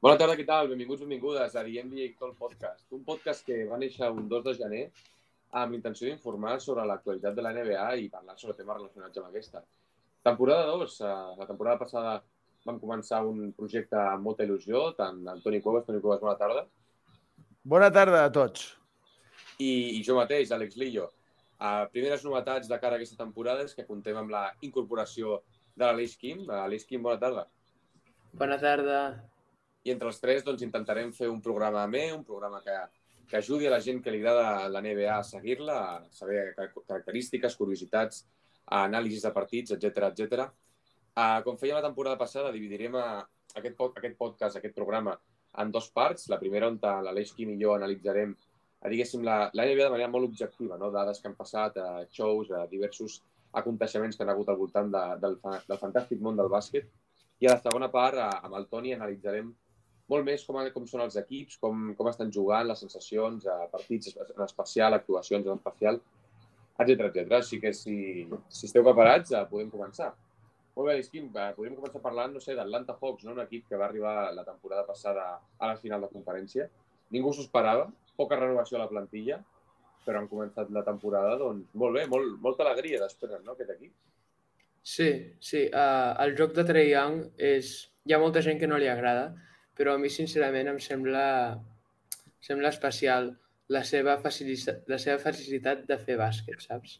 Bona tarda, què tal? Benvinguts, benvingudes a The NBA Talk Podcast. Un podcast que va néixer un 2 de gener amb l'intenció d'informar sobre l'actualitat de la NBA i parlar sobre temes relacionats amb aquesta. Temporada 2. eh, La temporada passada vam començar un projecte amb molta il·lusió, tant Antoni Cuevas, Toni Cuevas, bona tarda, Bona tarda a tots. i, i jo mateix, Àlex Lillo. Uh, primeres novetats de cara a aquesta temporada és que contem amb la incorporació de l'Aleix Kim. Aleix Kim, bona tarda. Bona tarda. I entre els tres doncs, intentarem fer un programa amè, un programa que, que ajudi a la gent que li agrada la NBA a seguir-la, a saber car- característiques, curiositats, anàlisis de partits, etc etc. Uh, com fèiem la temporada passada, dividirem a, aquest, pod- aquest podcast, aquest programa, en dos parts. La primera on l'Aleix Quim i jo analitzarem a, diguéssim, la, la NBA de manera molt objectiva, no? dades que han passat, a shows, a diversos aconteixements que han hagut al voltant de, del, fa- del fantàstic món del bàsquet. I a la segona part, a, amb el Toni, analitzarem molt més com, com són els equips, com, com estan jugant, les sensacions, a partits en especial, actuacions en especial, etc etc. Així que si, si esteu preparats, eh, podem començar. Molt bé, Isquim, eh, podríem començar parlant, no sé, d'Atlanta Hawks, no? un equip que va arribar la temporada passada a la final de conferència. Ningú s'ho esperava, poca renovació a la plantilla, però han començat la temporada, doncs, molt bé, molt, molta alegria després, no?, aquest equip. Sí, sí. Uh, el joc de Trey Young és... Hi ha molta gent que no li agrada, però a mi, sincerament, em sembla, sembla especial la seva, facilitat, la seva facilitat de fer bàsquet, saps?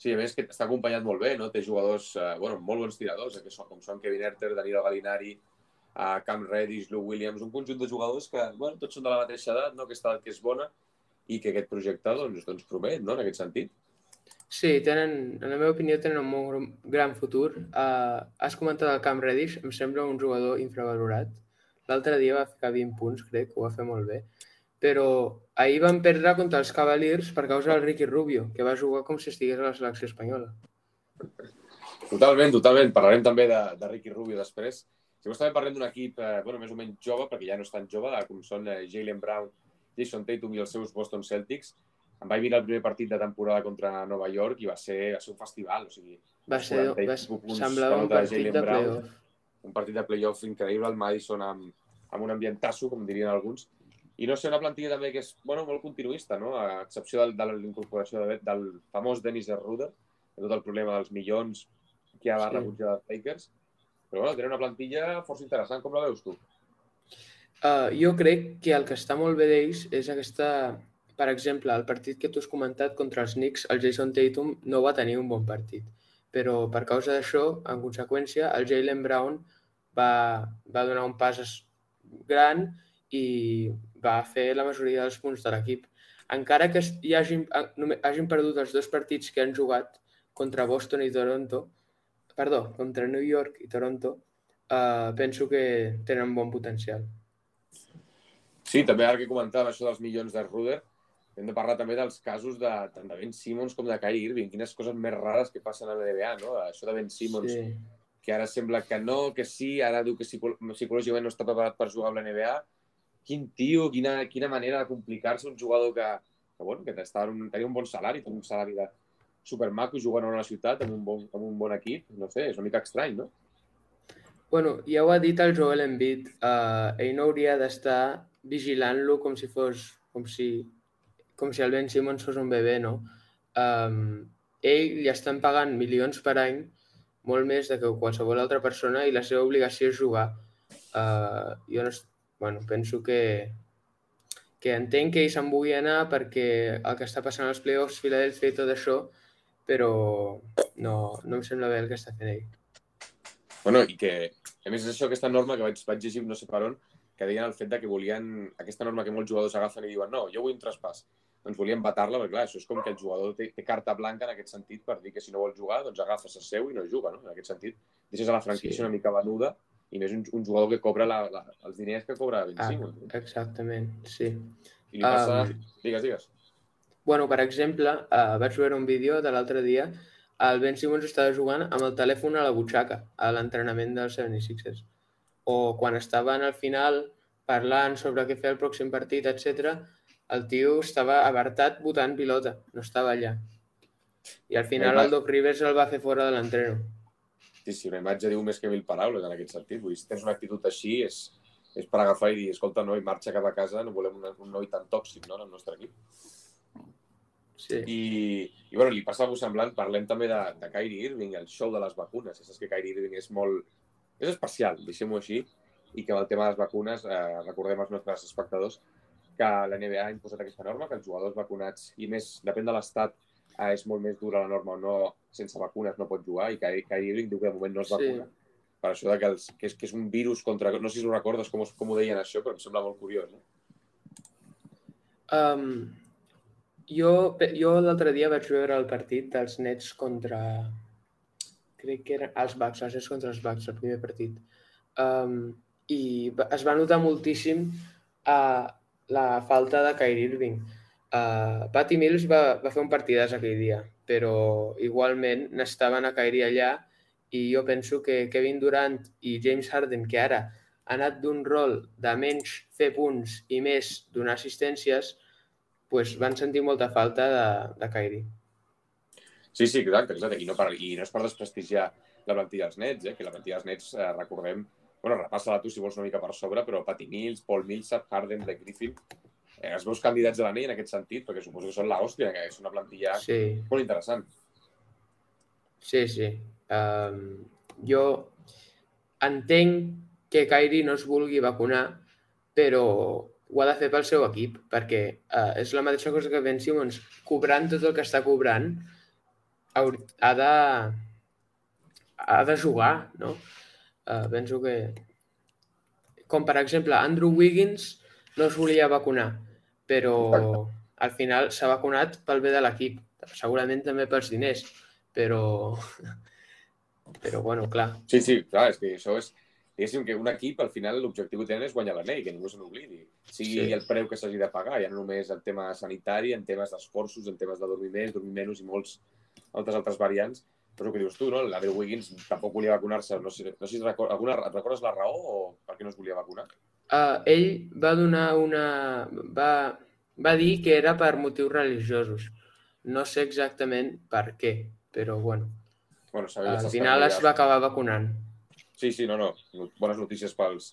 Sí, a més que està acompanyat molt bé, no? Té jugadors, eh, bueno, molt bons tiradors, eh, que són, com són Kevin Herter, Danilo Gallinari, eh, Cam Reddish, Lou Williams, un conjunt de jugadors que, bueno, tots són de la mateixa edat, no? Aquesta edat que és bona i que aquest projecte, doncs, doncs promet, no?, en aquest sentit. Sí, tenen, en la meva opinió, tenen un molt gran- gran futur. Uh, has comentat el Cam Reddish, em sembla un jugador infravalorat. L'altre dia va ficar 20 punts, crec, ho va fer molt bé. Però ahir van perdre contra els Cavaliers per causa del Ricky Rubio, que va jugar com si estigués a la selecció espanyola. Totalment, totalment. Parlarem també de, de Ricky Rubio després. Si vols també parlem d'un equip, eh, bueno, més o menys jove, perquè ja no és tan jove, eh, com són eh, Jalen Brown, Jason Tatum i els seus Boston Celtics. Em vaig mirar el primer partit de temporada contra Nova York i va ser, va ser un festival. O sigui, Va ser, 40 i va, semblava un partit de playoff. Un partit de playoff increïble al Madison amb, amb un ambientasso, com dirien alguns. I no sé, una plantilla també que és bueno, molt continuista, no? a excepció del, de l'incorporació de, del famós Dennis Ruder, de tot el problema dels milions que ha Sí. rebutjat els Lakers. Però bueno, tenen una plantilla força interessant. Com la veus tu? Uh, jo crec que el que està molt bé d'ells és aquesta... Per exemple, el partit que tu has comentat contra els Knicks, el Jason Tatum no va tenir un bon partit. Però per causa d'això, en conseqüència, el Jalen Brown va, va donar un pas gran i va fer la majoria dels punts de l'equip. Encara que hi hagin, eh, hagin perdut els dos partits que han jugat contra Boston i Toronto, perdó, contra New York i Toronto, uh, penso que tenen bon potencial. Sí, també ara que comentava això dels milions de Ruder, hem de parlar també dels casos de, tant de Ben Simmons com de Kyrie Irving. Quines coses més rares que passen a la NBA, no? Això de Ben Simmons, Sí. que ara sembla que no, que sí, ara diu que psico psicològicament no està preparat per jugar amb la NBA. Quin tio, quina, quina manera de complicar-se un jugador que, que, bueno, que un, tenia un bon salari, un salari de supermaco jugant a una ciutat amb un, bon, amb un bon equip. No sé, és una mica estrany, no? Bueno, ja ho ha dit el Joel Embiid, uh, ell no hauria d'estar vigilant-lo com si fos, com si, com si el Ben Simmons fos un bebè, no? Um, ell li estan pagant milions per any, molt més de que qualsevol altra persona, i la seva obligació és jugar. Uh, jo no, bueno, penso que, que entenc que ell se'n vulgui anar perquè el que està passant als playoffs, Philadelphia i tot això, però no, no em sembla bé el que està fent ell. Bueno, i que, a més, és això, aquesta norma que vaig, vaig llegir no sé per on, que deien el fet de que volien, aquesta norma que molts jugadors agafen i diuen no, jo vull un traspàs. Doncs volien vetar-la, perquè clar, això és com que el jugador té, té carta blanca en aquest sentit per dir que si no vol jugar, doncs agafes el seu i no juga, no? En aquest sentit, deixes a la franquícia Sí. una mica venuda i més un, un jugador que cobra la, la, els diners que cobra Ben Ah, exactament, sí. I li passa... um, Digues, digues. Bueno, per exemple, uh, vaig veure un vídeo de l'altre dia, el Ben Simmons estava jugant amb el telèfon a la butxaca, a l'entrenament dels 76ers. O quan estaven al final parlant sobre què fer el pròxim partit, etc, el tio estava abartat votant pilota, no estava allà. I al final Home. el Doc Rivers el va fer fora de l'entreno. Sí, sí, una imatge diu més que mil paraules en aquest sentit. Vull dir, si tens una actitud així, és, és per agafar i dir, escolta, noi, marxa cap a casa, no volem un, un noi tan tòxic no, en el nostre equip. Sí. I, i bueno, li passa algú semblant, parlem també de, de Kyrie Irving, el show de les vacunes. Ja saps que Kyrie Irving és molt... és especial, deixem-ho així, i que amb el tema de les vacunes, eh, recordem als nostres espectadors que la NBA ha imposat aquesta norma, que els jugadors vacunats, i més, depèn de l'estat, eh, és molt més dura la norma o no, sense vacunes no pot jugar, i Kyrie Irving diu que de moment no es vacuna. Sí. Per això de que, els, que, és, que és un virus contra... No sé si ho recordes com, com ho deien això, però em sembla molt curiós, no? Um, jo jo l'altre dia vaig veure el partit dels Nets contra... Crec que eren els Bucks, els Nets contra els Bucks, el primer partit. Um, I es va notar moltíssim uh, la falta de Kyrie Irving. Uh, Patty Mills va, va fer un partidàs aquell dia, però igualment n'estaven a Kyrie allà i jo penso que Kevin Durant i James Harden, que ara ha anat d'un rol de menys fer punts i més donar assistències, pues van sentir molta falta de, de Kyrie. Sí, sí, exacte, exacte. I no, per, I no és per desprestigiar la plantilla dels Nets, eh? que la plantilla dels Nets, eh, recordem, bueno, repassa-la tu si vols una mica per sobre, però Patty Mills, Paul Millsap, Harden, de Griffin, eh, els meus candidats de l'anell en aquest sentit, perquè suposo que són l'hòstia, que és una plantilla sí. molt interessant. Sí, sí. Um, jo entenc que Kairi no es vulgui vacunar, però ho ha de fer pel seu equip, perquè uh, és la mateixa cosa que Ben Simmons, cobrant tot el que està cobrant, ha de, ha de jugar, no? Uh, penso que... Com, per exemple, Andrew Wiggins no es volia vacunar, però al final s'ha vacunat pel bé de l'equip, segurament també pels diners, però però, bueno, clar. Sí, sí, clar, és que això és... Diguéssim que un equip, al final, l'objectiu que tenen és guanyar l'anell, que ningú se n'oblidi. Sigui sí. el preu que s'hagi de pagar, ja no només en tema sanitari, en temes d'esforços, en temes de dormir més, dormir menys i molts altres altres variants. Però el que dius tu, no? L'Adel Wiggins tampoc volia vacunar-se. No sé, no sé si record, alguna, recordes la raó o per què no es volia vacunar? Uh, ell va donar una... Va, va dir que era per motius religiosos. No sé exactament per què, però bueno. Bueno, Al final es va acabar vacunant. Sí, sí, no, no. Bones notícies pels,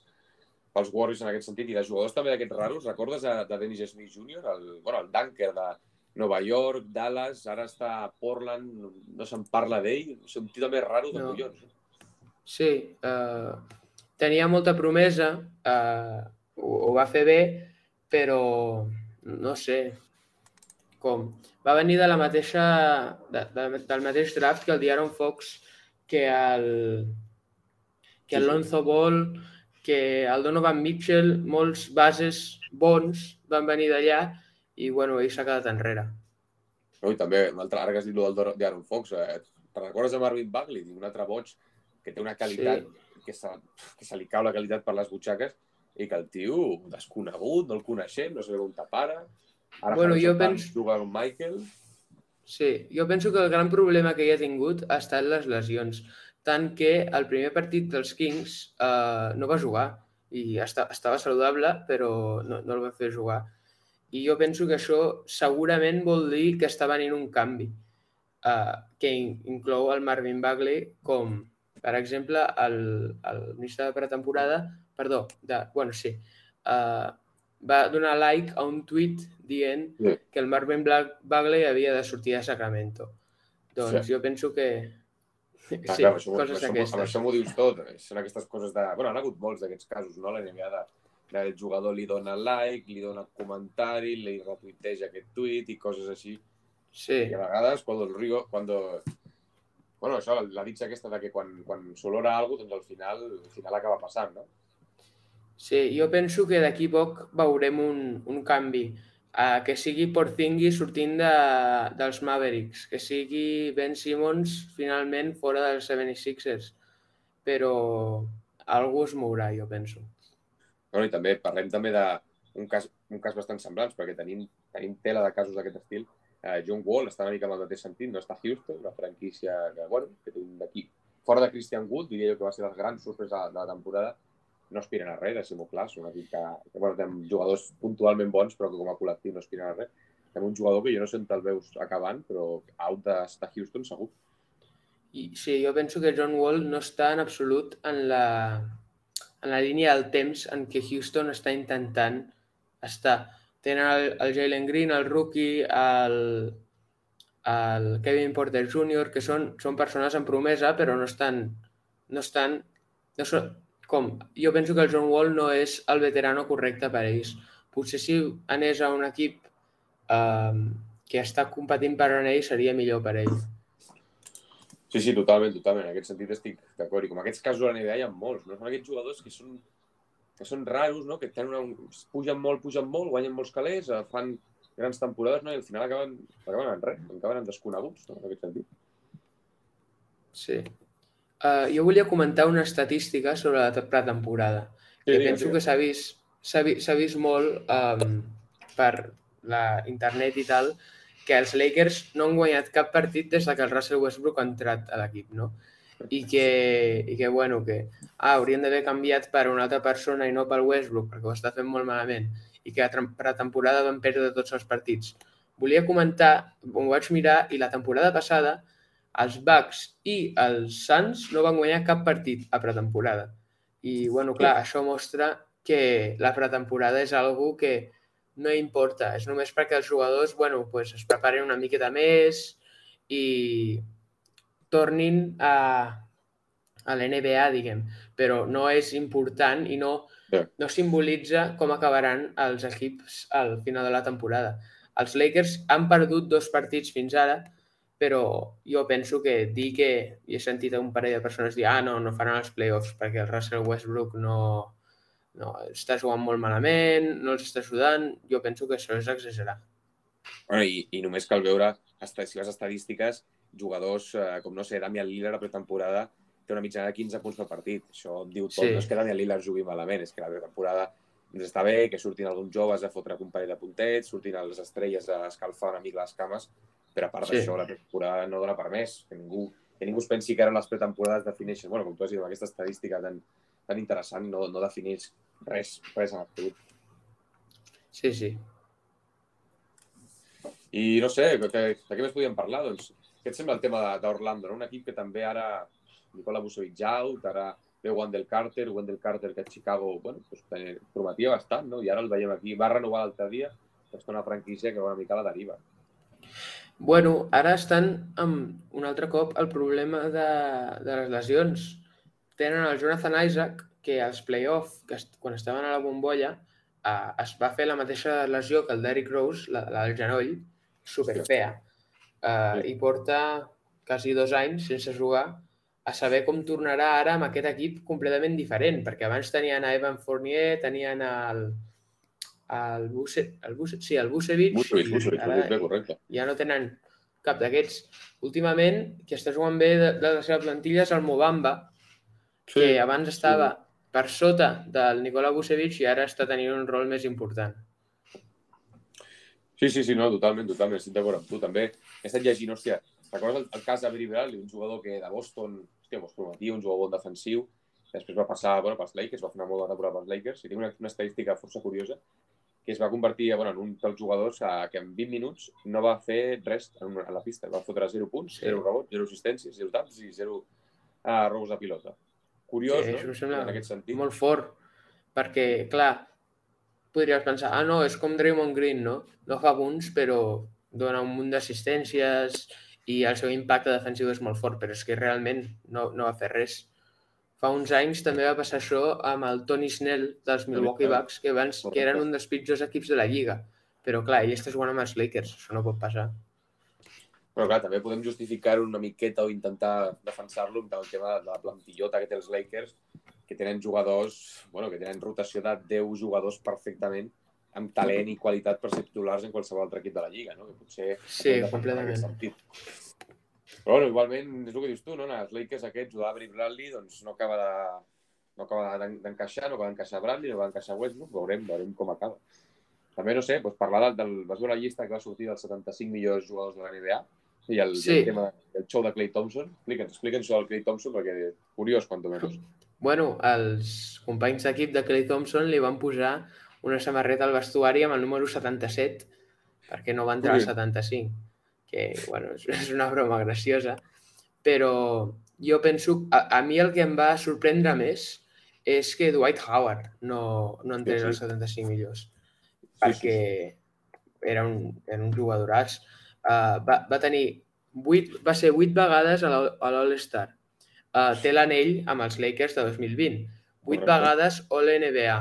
pels Warriors en aquest sentit. I de jugadors també d'aquests raros, recordes de, de Dennis Smith Jr., el, bueno, el dunker de Nova York, Dallas, ara està a Portland, no se'n parla d'ell. Sigui, un tio també raro de no. collons. Sí, uh, tenia molta promesa, uh, ho, ho va fer bé, però no sé, com va venir de la mateixa, de, de, del mateix draft que el Diaron Fox, que el, que el Lonzo Ball, que el Donovan Mitchell, molts bases bons van venir d'allà i, bueno, ell s'ha quedat enrere. No, I també, un altre, ara que has dit del Diaron Fox, eh, te recordes de Marvin Bagley, un altre boig que té una qualitat sí. que, se, que se li cau la qualitat per les butxaques i que el tio, desconegut, no el coneixem, no sabem on te para, Ara bueno, jo penso... juga amb Michael. Sí, jo penso que el gran problema que hi ha tingut ha estat les lesions. Tant que el primer partit dels Kings eh, no va jugar i està, estava saludable, però no, no el va fer jugar. I jo penso que això segurament vol dir que està venint un canvi, eh, que inclou el Marvin Bagley com, per exemple, el, el ministre de pretemporada, perdó, de, bueno, sí, eh, va donar like a un tuit dient sí. que el Marvin Bagley havia de sortir a Sacramento. Doncs sí. jo penso que... Ah, sí, clar, això, coses això, aquestes. Amb això m'ho dius tot. Són aquestes coses de... Bueno, han hagut molts d'aquests casos, no? La NBA de, de el jugador li dona like, li dona comentari, li retuiteja aquest tuit i coses així. Sí. I a vegades, quan el Rio, quan... Bueno, això, la ditxa aquesta de que quan, quan s'olora alguna cosa, doncs al final, al final acaba passant, no? Sí, jo penso que d'aquí poc veurem un, un canvi. Uh, que sigui Porzingis sortint de, dels Mavericks, que sigui Ben Simmons finalment fora dels 76ers. Però algú es mourà, jo penso. Bueno, I també parlem també d'un cas, un cas bastant semblant, perquè tenim, tenim tela de casos d'aquest estil. Uh, John Wall està una mica en el mateix sentit, no està a Houston, una franquícia que, bueno, que té un d'aquí. Fora de Christian Wood, diria jo que va ser la gran sorpresa de la temporada, no aspiren a res, deixem-ho clar. És un equip que, que bueno, tenim jugadors puntualment bons, però que com a col·lectiu no aspiren a res. Tenim un jugador que jo no sé on te'l veus acabant, però out de, de Houston segur. I, sí, jo penso que John Wall no està en absolut en la, en la línia del temps en què Houston està intentant estar. Tenen el, el Jalen Green, el rookie, el, el Kevin Porter Jr., que són, són persones en promesa, però no estan... No estan no són, com, jo penso que el John Wall no és el veterano correcte per a ells. Potser si anés a un equip eh, que està competint per on ell seria millor per a ell. Sí, sí, totalment, totalment. En aquest sentit estic d'acord. I com aquests casos a la NBA hi ha molts, no? Són aquests jugadors que són, que són raros, no? Que tenen una... pugen molt, pugen molt, guanyen molts calés, eh, fan grans temporades, no? I al final acaben, acaben en res, acaben en desconeguts, no? En aquest sentit. Sí. Uh, jo volia comentar una estadística sobre la pretemporada, que sí, penso que s'ha vist, vist, vist molt um, per la internet i tal, que els Lakers no han guanyat cap partit des de que el Russell Westbrook ha entrat a l'equip, no? I que, i que, bueno, que ah, haurien d'haver canviat per una altra persona i no pel Westbrook, perquè ho està fent molt malament, i que a pretemporada van perdre tots els partits. Volia comentar, ho vaig mirar, i la temporada passada els Bucks i els Suns no van guanyar cap partit a pretemporada. I, bueno, clar, això mostra que la pretemporada és algo que no importa, és només perquè els jugadors bueno, pues, es preparen una miqueta més i tornin a, a l'NBA, diguem, però no és important i no, yeah. no simbolitza com acabaran els equips al final de la temporada. Els Lakers han perdut dos partits fins ara, però jo penso que dir que, i he sentit un parell de persones dir ah, no, no faran els playoffs perquè el Russell Westbrook no, no, està jugant molt malament, no els està ajudant, jo penso que això és exagerar. Bueno, i, i només cal veure, si les estadístiques, jugadors eh, com, no sé, Damian Lillard a pretemporada té una mitjana de 15 punts per partit. Això diu tot. Sí. No és que Damian Lillard jugui malament, és que la pretemporada ens està bé, que surtin alguns joves a fotre un parell de puntets, surtin les estrelles a escalfar una mica les cames, però a part sí. d'això la pretemporada no dona per més. Que ningú, que ningú es pensi que ara les pretemporades defineixen, bueno, com tu has dit, amb aquesta estadística tan, tan interessant, no, no defineix Res, res en absolut. Sí, sí. I no sé, de, de què més podíem parlar? Doncs, què et sembla el tema d'Orlando? No? Un equip que també ara Nicola Vucevic out, ara ve Wendell Carter, Wendell Carter que a Chicago bueno, pues, prometia bastant, no? i ara el veiem aquí. Va renovar l'altre dia, és una franquícia que va una mica a la deriva. Bueno, ara estan amb un altre cop el problema de, de les lesions. Tenen el Jonathan Isaac, que als play-off, que quan estaven a la bombolla, eh, es va fer la mateixa lesió que el Derrick Rose, la, la del genoll, superfea. Eh, I porta quasi dos anys sense jugar a saber com tornarà ara amb aquest equip completament diferent, perquè abans tenien a Evan Fournier, tenien el, el, Buse, el, Buse, sí, el Bucevic, Bucevic, Bucevic, ara, correcte. ja no tenen cap d'aquests. Últimament, qui està jugant bé de, de la seva plantilla és el Mobamba, sí, que abans estava sí per sota del Nikola Vucevic i ara està tenint un rol més important. Sí, sí, sí, no, totalment, totalment, estic d'acord amb tu. També he estat llegint, hòstia, recordes el, el cas de Bradley, un jugador que de Boston, hòstia, vos prometia, un jugador bon defensiu, després va passar bueno, pels Lakers, va fer una molt bona temporada pels Lakers, i tinc una, una estadística força curiosa, que es va convertir bueno, en un dels jugadors a, que en 20 minuts no va fer res en, una, en la pista. Va fotre 0 punts, 0 rebots, 0 assistències, 0 taps i 0 uh, robos de pilota. Curiós, sí, no? Això en aquest sentit. Molt fort, perquè, clar, podries pensar, ah, no, és com Draymond Green, no? No fa punts, però dona un munt d'assistències i el seu impacte defensiu és molt fort, però és que realment no, no va fer res. Fa uns anys també va passar això amb el Tony Snell dels Milwaukee Bucks, que, abans, que eren un dels pitjors equips de la Lliga. Però clar, ell està jugant amb els Lakers, això no pot passar. Però clar, també podem justificar una miqueta o intentar defensar-lo amb el tema de la plantillota que té els Lakers, que tenen jugadors, bueno, que tenen rotació de 10 jugadors perfectament amb talent i qualitat per ser titulars en qualsevol altre equip de la Lliga, no? Que potser sí, completament. Però bueno, igualment, és el que dius tu, no? Els Lakers aquests, o d'Avery Bradley, doncs no acaba de no acaba d'encaixar, no acaba d'encaixar Bradley, no acaba d'encaixar Westbrook, veurem, veurem com acaba. També, no sé, doncs parlar del, del, vas veure la llista que va sortir dels 75 millors jugadors de la NBA, i el, sí. el tema del show de Clay Thompson. Explica'ns, explica'ns sobre el Clay Thompson perquè curiós, quan menys. Bueno, els companys d'equip de Clay Thompson li van posar una samarreta al vestuari amb el número 77 perquè no va entrar al 75, que, bueno, és una broma graciosa, però jo penso, a, a mi el que em va sorprendre més és que Dwight Howard no, no entrés Sí, als sí. 75 millors, Sí, perquè era un, era un jugadoràs. Uh, va, va tenir 8, va ser 8 vegades a l'All- a l'All-Star. Uh, té l'anell amb els Lakers de 2020. 8 Correcte. vegades All-NBA.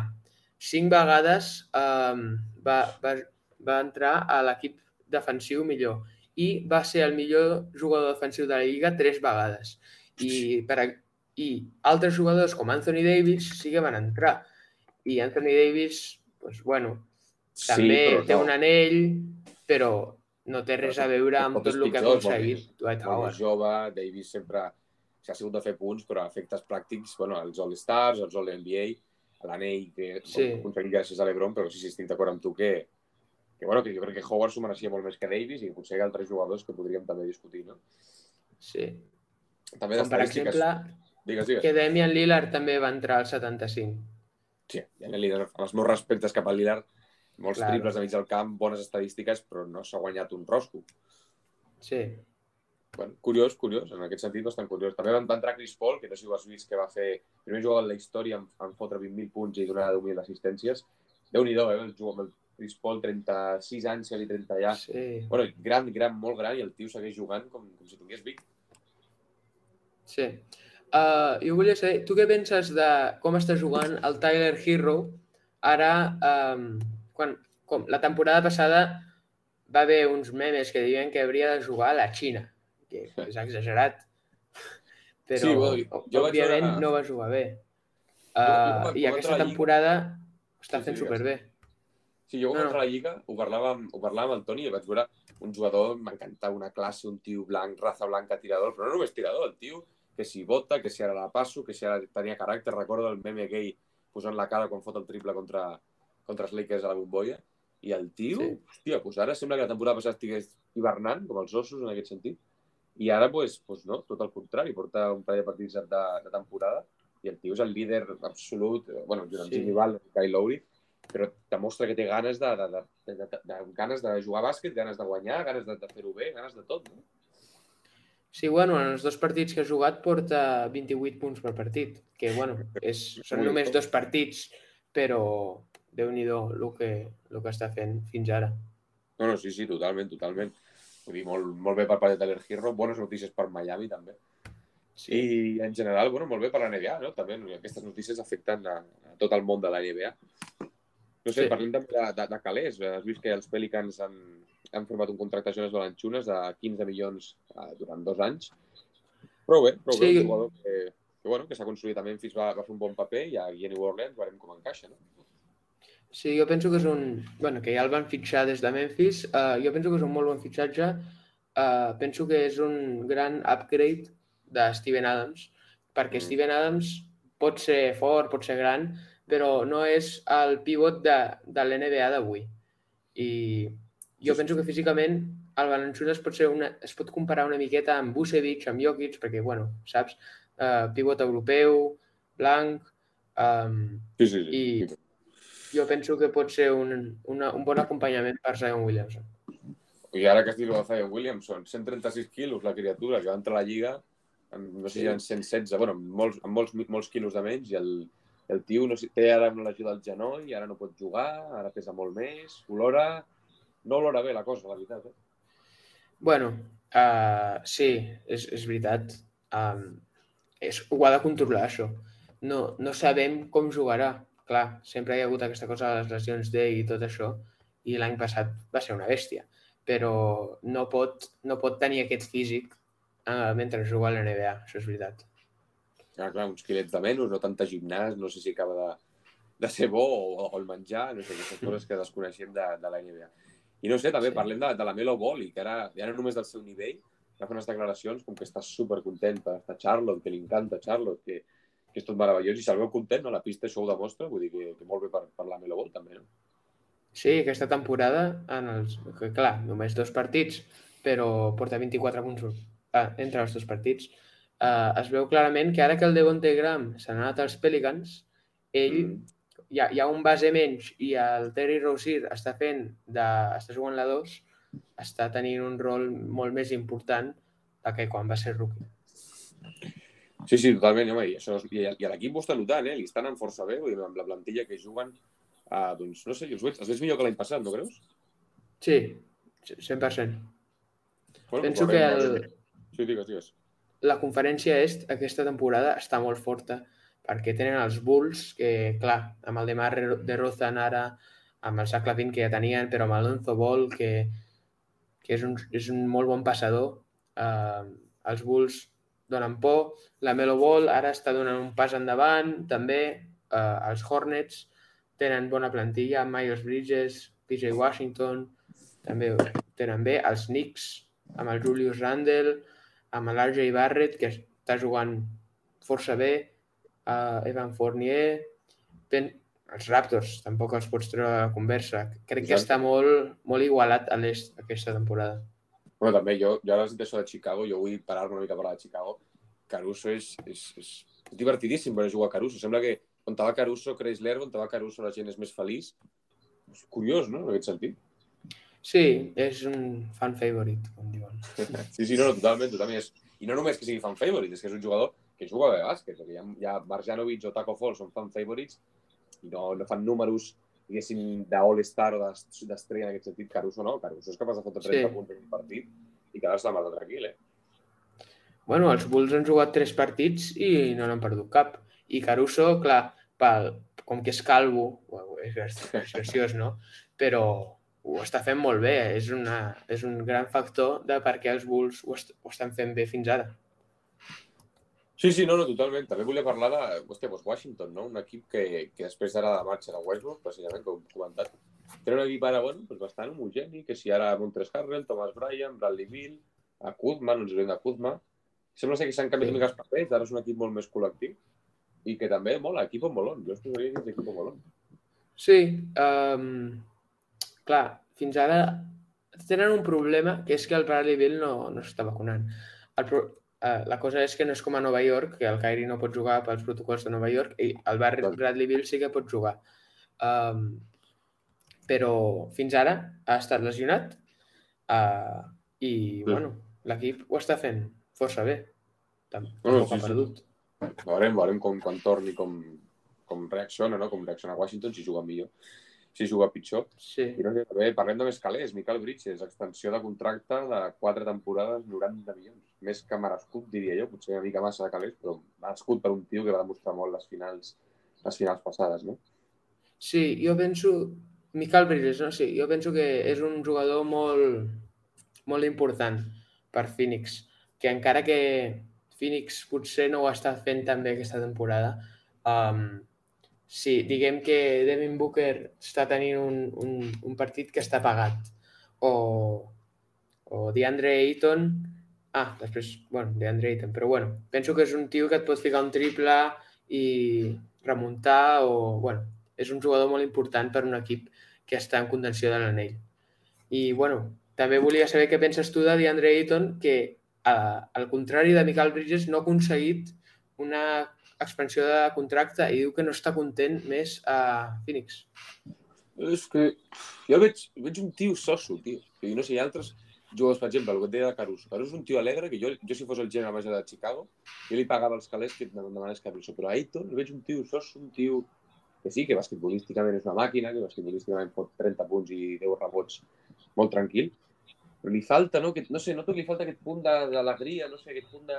5 vegades um, va, va, va entrar a l'equip defensiu millor i va ser el millor jugador defensiu de la Lliga tres vegades. I, per, a- i altres jugadors com Anthony Davis sí que van entrar. I Anthony Davis, doncs, bueno, també però té no. un anell, però no té res a veure amb tot el que ha aconseguit Dwight Howard. jove, Davis sempre s'ha sigut de fer punts, però a efectes pràctics, bueno, els All-Stars, els All-NBA, l'anell que Sí. aconseguit gràcies a l'Ebron, però sí, sí, estic d'acord amb tu que, que, bueno, que jo crec que Howard s'ho mereixia molt més que Davis i potser hi ha altres jugadors que podríem també discutir, no? Sí. També Com per exemple, Digues, digues. que Damian Lillard també va entrar al 75. Sí, el Lillard, amb els meus respectes cap al Lillard, molts Claro. triples de mig del camp, bones estadístiques, però no s'ha guanyat un rosco. Sí. Bueno, curiós, curiós, en aquest sentit bastant curiós. També va entrar Chris Paul, que no sé si ho has vist, que va fer el primer jugador en la història en, en fotre 20.000 punts i donar 10.000 assistències. Déu-n'hi-do, eh? El, jugador, el Chris Paul, 36 anys, quasi 30 ja. Sí. Bueno, gran, gran, molt gran, i el tio segueix jugant com, com si tingués 20. Sí. Uh, jo volia saber, tu què penses de com està jugant el Tyler Hero ara, um, quan, com la temporada passada va haver uns memes que diuen que hauria de jugar a la Xina, que és exagerat, però Sí, bueno, jo òbviament veure- no va jugar bé. Uh, I aquesta a la Lliga- temporada està Sí, fent sí, superbé. Sí, jo quan No, a la Lliga ho parlàvem, ho parlàvem amb el Toni i vaig veure un jugador, m'encantava una classe, un tio blanc, raza blanca, tirador, però no només tirador, el tio que si vota, que si ara la passo, que si ara tenia caràcter, recordo el meme aquell posant la cara quan fot el triple contra, contra els Lakers a la bombolla, i el tio, Sí. hòstia, doncs ara sembla que la temporada passada estigués hivernant, com els ossos en aquest sentit, i ara, pues, pues no, tot el contrari, porta un parell de partits de, de temporada, i el tio és el líder absolut, eh, bueno, junt amb Sí. Jimmy Kyle Lowry, però demostra que té ganes de, de, de, de, de, de, ganes de jugar a bàsquet, ganes de guanyar, ganes de, de fer-ho bé, ganes de tot. No? Sí, bueno, en els dos partits que ha jugat porta 28 punts per partit, que, bueno, és, són només dos partits, però déu-n'hi-do el que, el que està fent fins ara. no, no, sí, sí, totalment, totalment. Vull dir, molt, molt bé per part de Tyler Hero, bones notícies per Miami, també. Sí, I, en general, bueno, molt bé per la NBA, no? També aquestes notícies afecten a, a tot el món de la NBA. No sé, Sí. parlem també de, de, de calés. Has vist que els Pelicans han, han firmat un contracte a Jones Balanchunes de 15 milions eh, durant dos anys. Prou bé, prou bé, Sí. jugador que, que, bueno, que s'ha construït a Memphis, va, va fer un bon paper i a, i a New Orleans veurem com encaixa, no? Sí, jo penso que és un... bueno, que ja el van fitxar des de Memphis. Uh, jo penso que és un molt bon fitxatge. Uh, penso que és un gran upgrade de Steven Adams, perquè Mm. Steven Adams pot ser fort, pot ser gran, però no és el pivot de, de l'NBA d'avui. I jo penso que físicament el Valanciunas pot ser una, es pot comparar una miqueta amb Vucevic, amb Jokic, perquè, bueno, saps, uh, pivot europeu, blanc, um, Sí, sí, sí. I- jo penso que pot ser un, una, un bon acompanyament per Zion Williamson. I ara que estic de Zion Williamson, 136 quilos la criatura, que va entrar a la Lliga, amb, no sé si eren 116, bueno, amb molts, amb molts, molts quilos de menys, i el, el tio no sé, té ara una lesió del genoll, i ara no pot jugar, ara pesa molt més, olora... No olora bé la cosa, la veritat. Eh? bueno, uh, sí, és, és veritat. Um, és, ho ha de controlar, això. No, no sabem com jugarà. Clar, sempre hi ha hagut aquesta cosa de les lesions d'ell i tot això, i l'any passat va ser una bèstia. Però no pot, no pot tenir aquest físic uh, mentre juga a la NBA, això és veritat. Clar, clar, uns quilets de menys, no tanta gimnàs, no sé si acaba de, de ser bo o, o el menjar, no sé, aquestes coses que desconeixem de, de la NBA. I no sé, també Sí. parlem de, de la Melo Ball, i que ara, no només del seu nivell, va fer unes declaracions com que està supercontent per estar a Charlotte, que li encanta Charlotte, que, que és tot meravellós, i se'l veu content, no? La pista això ho demostra, vull dir que, que molt bé per, per la Melo Ball, també, no? Sí, aquesta temporada, en els, que, clar, només dos partits, però porta 24 punts ah, entre els dos partits. Uh, es veu clarament que ara que el Devonte Graham s'ha anat als Pelicans, ell Mm. hi, ha, hi ha un base menys i el Terry Rozier està fent de, està jugant la 2, està tenint un rol molt més important que quan va ser rookie. Sí, sí, totalment, home, i, això, i, i l'equip ho està notant, eh? Li estan en força bé, vull dir, amb la plantilla que juguen, uh, doncs, no sé, els veig, els veig millor que l'any passat, no creus? Sí, 100%. Bueno, Penso que el, Sí, digues, digues. la conferència est aquesta temporada està molt forta perquè tenen els Bulls, que clar, amb el de Mar de Rozan ara, amb el Sac Lavin que ja tenien, però amb Alonso Ball, que, que és, un, és un molt bon passador, eh, els Bulls donen por, la Melo Ball ara està donant un pas endavant, també eh, els Hornets tenen bona plantilla, Miles Bridges, PJ Washington, també tenen bé, els Knicks, amb el Julius Randle, amb l'RJ Barrett, que està jugant força bé, uh, Evan Fournier, ten... els Raptors, tampoc els pots treure a la conversa. Crec que Exacte. està molt, molt igualat a l'est aquesta temporada. Bueno, també, jo, jo ara has dit això de Chicago, jo vull parar-me una mica a parlar de Chicago. Caruso és, és, és divertidíssim veure jugar a Caruso. Sembla que on va Caruso creix l'herba, on va Caruso la gent és més feliç. És curiós, no?, en aquest sentit. Sí, és un fan favorite, com diuen. Sí, sí, no, no, totalment, totalment. És... I no només que sigui fan favorite, és que és un jugador que juga bé a bàsquet, perquè hi ha, hi ha Marjanovic o Taco Fall són fan favorites i no, no fan números, diguéssim, d'All-Star o d'es- d'estrella en aquest sentit. Caruso no, Caruso és capaç de fotre 30 Sí. punts en un partit i quedar-se la mà tranquil, eh? Bueno, els Bulls han jugat tres partits i no n'han perdut cap. I Caruso, clar, pel, com que és calvo, bueno, és, gra- és graciós, no? Però ho està fent molt bé. És, una, és un gran factor de per què els Bulls ho, est ho estan fent bé fins ara. Sí, sí, no, no, totalment. També volia parlar de hòstia, doncs Washington, no? un equip que, que després d'ara de marxa de Westbrook, precisament, com hem comentat, té un equip ara bueno, doncs bastant homogeni, que si ara Montres Harrell, Thomas Bryan, Bradley Bill, a Kuzma, no ens de Kuzma, sembla ser que s'han canviat Sí. una mica els papers, ara és un equip molt més col·lectiu i que també mola, equip molon. Jo es posaria dins equip amb molon. Sí, um, clar, fins ara tenen un problema, que és que el Bradley Bill no, no s'està vacunant. El pro, uh, la cosa és que no és com a Nova York, que el Kyrie no pot jugar pels protocols de Nova York, i el Bar Clar. Bradley Bill sí que pot jugar. Um, però fins ara ha estat lesionat uh, i, Mm. bueno, l'equip ho està fent força bé. Tam- No, no, Tampoc sí, ha sí. perdut. Veurem, veurem com, quan torni, com, com reacciona, no? com reacciona Washington, si juga millor, si juga pitjor. Sí. I no sé, també parlem de més calés. Michael Bridges, extensió de contracte de quatre temporades, 90 milions. Més que merescut, diria jo. Potser una mica massa de calés, però merescut per un tio que va demostrar molt les finals, les finals passades, no? Sí, jo penso... Michael Bridges, no? Sí, jo penso que és un jugador molt, molt important per Phoenix, que encara que Phoenix potser no ho està fent tan bé aquesta temporada, um, sí, diguem que Devin Booker està tenint un, un, un partit que està pagat, o, o DeAndre Ayton, ah, després, bueno, DeAndre Ayton, però bueno, penso que és un tio que et pot ficar un triple i remuntar, o, bueno, és un jugador molt important per un equip que està en contenció de l'anell. I, bueno, també volia saber què penses tu de DeAndre Ayton, que, a, al contrari de Michael Bridges, no ha aconseguit una expansió de contracte i diu que no està content més a Phoenix. És que jo veig, veig un tio soso, tio. I no sé, hi ha altres jugadors, per exemple, el que et deia de Caruso. Caruso és un tio alegre que jo, jo si fos el general manager de Chicago, jo li pagava els calés que em demanés Caruso. Però a Ayton el veig un tio soso, un tio que sí, que basquetbolísticament és una màquina, que basquetbolísticament pot 30 punts i 10 rebots molt tranquil, però li falta, no? Aquest, no sé, noto que li falta aquest punt d'alegria, no sé, aquest punt de,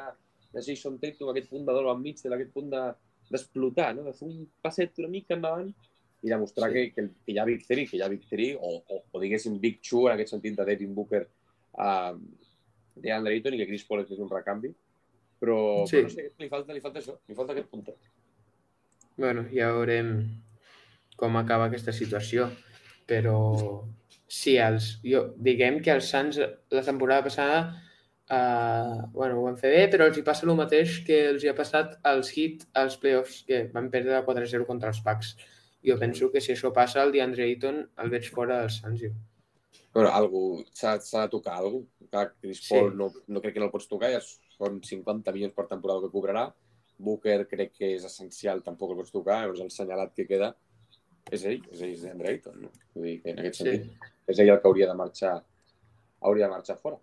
de Jason Tatum, aquest punt de Donovan Mitchell, aquest punt de- d'explotar, no? de fer un passet una mica endavant i demostrar Sí. que, que, que hi ha Big 3, que hi ha Big 3, o, o, o diguéssim Big 2 en aquest sentit de Devin Booker a DeAndre Ayton i que Chris Paul és un recanvi. Però, Sí. però no sé, li falta, li falta això, li falta aquest puntet. bueno, ja veurem com acaba aquesta situació, però sí, els, jo, diguem que els Suns la temporada passada uh, bueno, ho van fer bé, però els hi passa el mateix que els hi ha passat als Heat als playoffs, que van perdre 4-0 contra els Bucks. Jo penso que si això passa, el DeAndre Ayton el veig fora Suns. Jo. Bueno, algú, s'ha de tocar algú. Clar, Chris Sí. Paul no, no crec que no el pots tocar, ja són 50 milions per temporada que cobrarà. Booker crec que és essencial, tampoc el pots tocar, llavors el senyalat que queda és ell, és ell, és Andre Ayton, no? Vull dir que en aquest Sí. sentit és ell el que hauria de marxar hauria de marxar fora.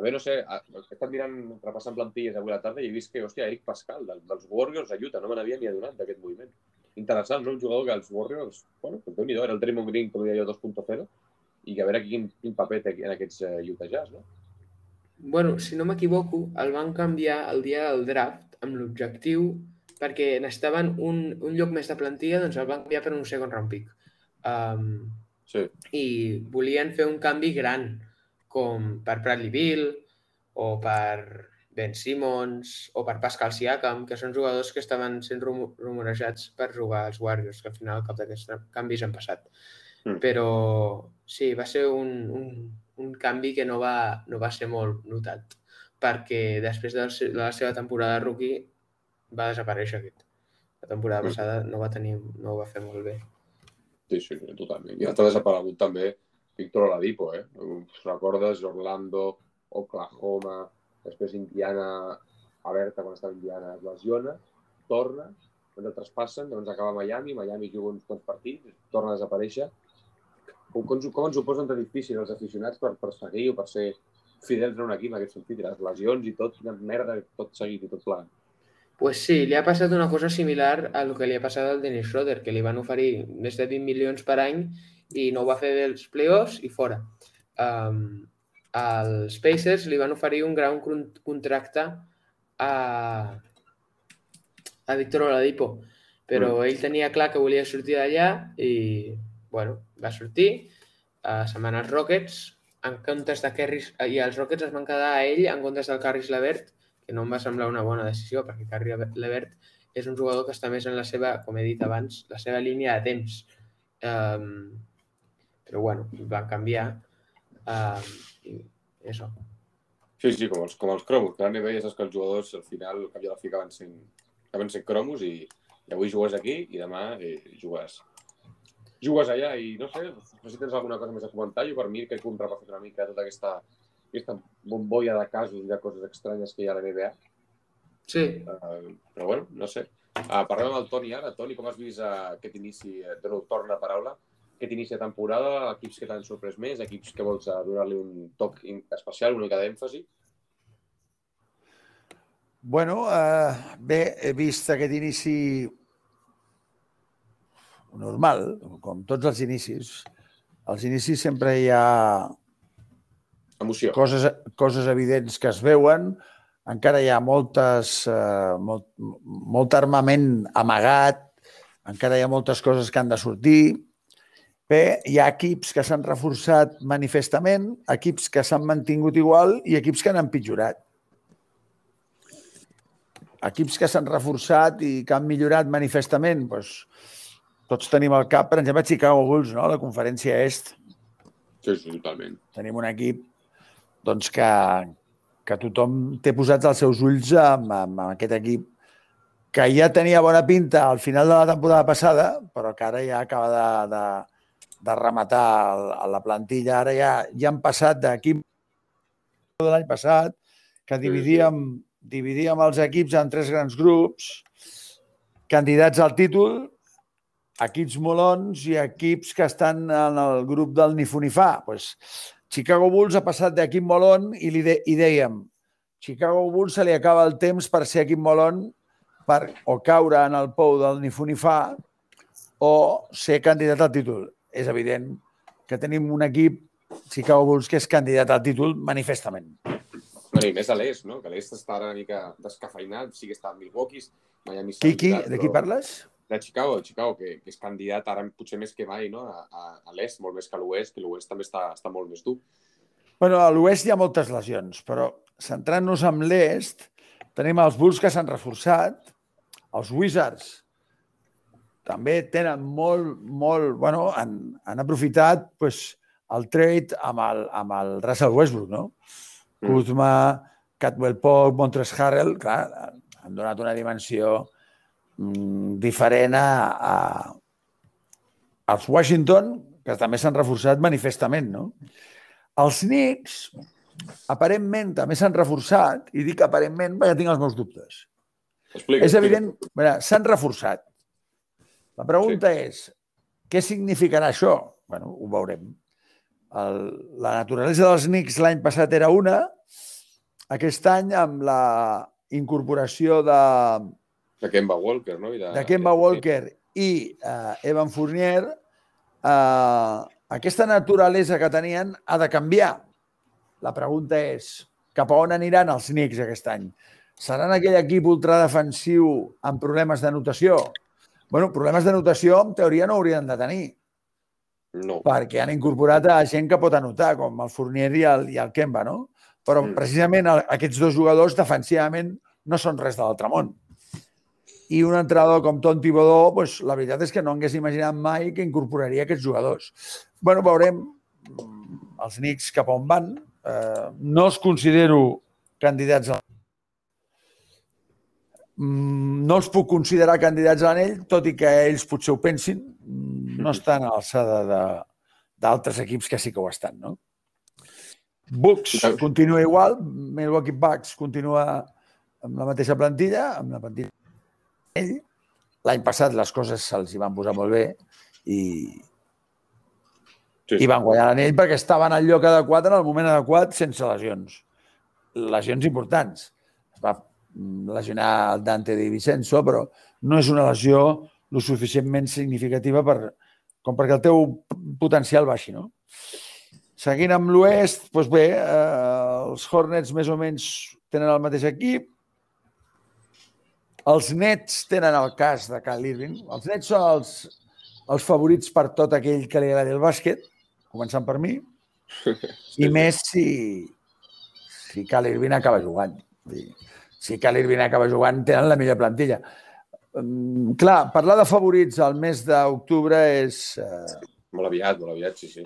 També, no sé, he estat mirant, repassant plantilles avui a la tarda i he vist que, hòstia, Eric Pascal, del, dels Warriors, a Utah, no me n'havia ni adonat d'aquest moviment. Interessant, no? Un jugador que els Warriors, bueno, que déu nhi era el Draymond Green, com deia jo, 2.0, i que a veure quin, quin paper té en aquests uh, Utah Jazz, no? Bueno, si no m'equivoco, el van canviar el dia del draft amb l'objectiu perquè necessitaven un, un lloc més de plantilla, doncs el van canviar per un second round pick. Um, sí. I volien fer un canvi gran, com per Bradley Bill o per Ben Simmons o per Pascal Siakam, que són jugadors que estaven sent rumorejats per jugar als Warriors, que al final cap d'aquests canvis han passat. Mm. Però sí, va ser un, un, un canvi que no va, no va ser molt notat, perquè després de la seva temporada de rookie va desaparèixer aquest. La temporada mm. passada no va tenir, no ho va fer molt bé. Sí, sí, totalment. I està desaparegut també Víctor Oladipo, eh? Recordes Orlando, Oklahoma, després Indiana, Aberta, quan estava Indiana, es lesiona, torna, quan el traspassen, llavors acaba a Miami, Miami juga uns quants partits, torna a desaparèixer. Com, com, com ens ho posen tan difícil els aficionats per, per seguir o per ser fidels en un equip en aquest sentit, les lesions i tot, quina merda, tot seguit i tot plegat. Pues sí, li ha passat una cosa similar a lo que li ha passat al Dennis Schroeder, que li van oferir més de 20 milions per any i no ho va fer bé els playoffs i fora. Um, als Pacers li van oferir un gran contracte a, a Víctor Oladipo, però mm. ell tenia clar que volia sortir d'allà i, bueno, va sortir. Uh, se'n van als Rockets, en comptes de Kerris, i els Rockets es van quedar a ell en comptes del Carris Levert, que no em va semblar una bona decisió, perquè Carri Levert és un jugador que està més en la seva, com he dit abans, la seva línia de temps. Um, però bueno, van canviar. Um, i això. Sí, sí, com els, com els cromos. Que ja saps que els jugadors al final, al cap i a la fi, acaben sent, acaben sent cromos i, i avui jugues aquí i demà eh, jugues jugues allà i no sé, no sé si tens alguna cosa més a comentar. Jo per mi crec que hem repassat una mica tota aquesta aquesta bombolla de casos i de coses estranyes que hi ha a la NBA. Sí. Uh, però bueno, no sé. Uh, parlem amb el Toni ara. Toni, com has vist uh, aquest inici, uh, de nou torna a paraula, aquest inici de temporada, equips que t'han sorprès més, equips que vols uh, donar-li un toc especial, una mica d'èmfasi? Bueno, uh, bé, he vist aquest inici normal, com tots els inicis. Als inicis sempre hi ha Emoció. Coses, coses evidents que es veuen, encara hi ha moltes, eh, molt, molt armament amagat, encara hi ha moltes coses que han de sortir. Bé, hi ha equips que s'han reforçat manifestament, equips que s'han mantingut igual i equips que han empitjorat. Equips que s'han reforçat i que han millorat manifestament, doncs, tots tenim al cap, per exemple, Chicago Bulls, no? la conferència est. Sí, sí, totalment. Tenim un equip doncs que, que tothom té posats els seus ulls amb, amb, amb aquest equip que ja tenia bona pinta al final de la temporada passada, però que ara ja acaba de, de, de rematar el, la plantilla. Ara ja, ja han passat d'equip de l'any passat, que dividíem, dividíem els equips en tres grans grups, candidats al títol, equips molons i equips que estan en el grup del Nifunifà. Pues, Chicago Bulls ha passat d'equip molon i, li de, i dèiem Chicago Bulls se li acaba el temps per ser equip molon per o caure en el pou del Nifunifà o ser candidat al títol. És evident que tenim un equip, Chicago Bulls, que és candidat al títol manifestament. Bueno, I més a l'est, no? Que l'est està una mica descafeinat, sí que està en Milwaukee, Miami... Qui, qui? De qui parles? de Chicago, Chicago que, que és candidat ara potser més que mai no? a, a, a l'est, molt més que a l'oest, que l'oest també està, està molt més dur. Bueno, a l'oest hi ha moltes lesions, però centrant-nos en l'est, tenim els Bulls que s'han reforçat, els Wizards també tenen molt, molt... Bueno, han, han aprofitat pues, el trade amb el, amb el Russell Westbrook, no? Mm. Kuzma, Catwell Poc, Montres Harrell, clar, han donat una dimensió Mm, diferent a, a, als Washington, que també s'han reforçat manifestament, no? Els Knicks, aparentment, també s'han reforçat, i dic aparentment perquè tinc els meus dubtes. Explica, és evident, s'han reforçat. La pregunta sí. és, què significarà això? bueno, ho veurem. el, la naturalesa dels Knicks l'any passat era una, aquest any amb la incorporació de, De Kemba Walker, no? I de, de Kemba Walker i uh, Evan Fournier, uh, aquesta naturalesa que tenien ha de canviar. La pregunta és, cap a on aniran els Knicks aquest any? Seran aquell equip ultradefensiu amb problemes de notació? Bueno, problemes de notació en teoria no haurien de tenir, No. perquè han incorporat a gent que pot anotar, com el Fournier i el, i el Kemba, no? Però Mm. precisament el, aquests dos jugadors defensivament no són res de l'altre món. I un entrenador com Tom Thibodeau, doncs, la veritat és que no hagués imaginat mai que incorporaria aquests jugadors. bueno, veurem mm, els Knicks cap on van. Eh, no els considero candidats a no els puc considerar candidats a l'anell, tot i que ells potser ho pensin. Mm, No estan a l'alçada d'altres equips que sí que ho estan, no? Bucks continua igual, Milwaukee Bucks continua amb la mateixa plantilla, amb la plantilla ell. L'any passat les coses se'ls hi van posar molt bé i, Sí, i van guanyar l'anell perquè estaven al lloc adequat en el moment adequat sense lesions. Lesions importants. Lesionar el Dante Di Vincenzo, però no és una lesió lo suficientment significativa per, com perquè el teu potencial baixi, no? Seguint amb l'oest, doncs bé, eh, els Hornets més o menys tenen el mateix equip. Els Nets tenen el cas de Cal Irving. Els Nets són els, els favorits per tot aquell que li agradi el bàsquet, començant per mi, i més si, si Cal Irving acaba jugant. Vull dir, Si Cal Irving acaba jugant, tenen la millor plantilla. Um, clar, parlar de favorits al mes d'octubre és... Eh, Molt aviat, molt aviat, sí, sí.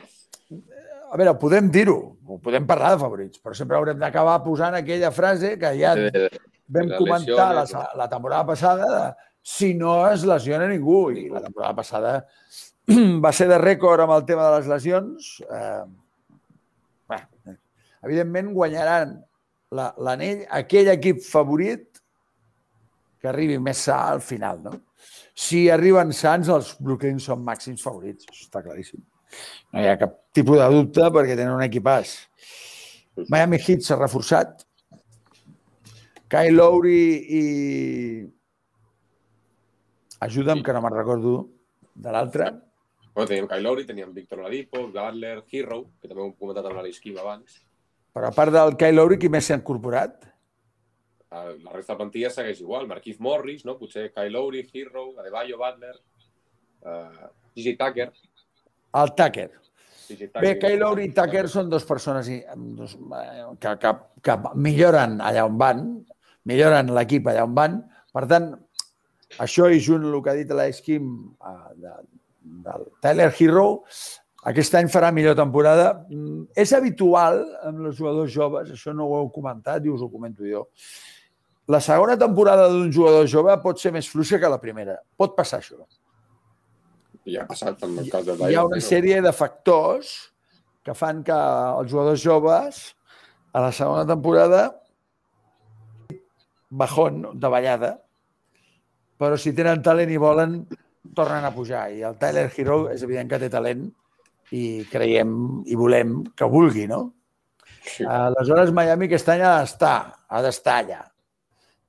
a veure, podem dir-ho, ho podem parlar de favorits, però sempre haurem d'acabar posant aquella frase que ja Eh, vam les comentar la, lesiones, la temporada passada de si no es lesiona ningú. I la temporada passada va ser de rècord amb el tema de les lesions. Eh, bé, evidentment guanyaran la- l'anell aquell equip favorit que arribi més sa al final. No? Si arriben sants, els Brooklyn són màxims favorits. Això està claríssim. No hi ha cap tipus de dubte perquè tenen un equipàs. Miami Heat s'ha reforçat. Kyle Lowry i... Ajuda'm, que no me'n recordo de l'altre. Bueno, teníem Kyle Lowry, teníem Víctor Oladipo, Butler, Hero, que també ho hem comentat amb l'Alice Kim abans. Però a part del Kyle Lowry, qui més s'ha incorporat? Eh, La resta de la plantilla segueix igual. Marquise Morris, no? potser Kyle Lowry, Hero, Adebayo, Butler, uh, DJ Tucker. El Tucker. Bé, Kyle Lowry i Tucker són dos persones i- dos, eh, que, que, que milloren allà on van, milloren l'equip allà on van. Per tant, això i junt el que ha dit l'Esquim de, del Tyler Hero, aquest any farà millor temporada. Mm, És habitual amb els jugadors joves, això no ho heu comentat i us ho comento jo. La segona temporada d'un jugador jove pot ser més fluixa que la primera. Pot passar això. I ha passat amb el cas del Hi ha una sèrie de factors que fan que els jugadors joves a la segona temporada bajón, davallada, però si tenen talent i volen, tornen a pujar. I el Tyler Hero és evident que té talent i creiem i volem que vulgui, no? Sí. Aleshores, Miami aquest any ha d'estar, ha d'estar allà.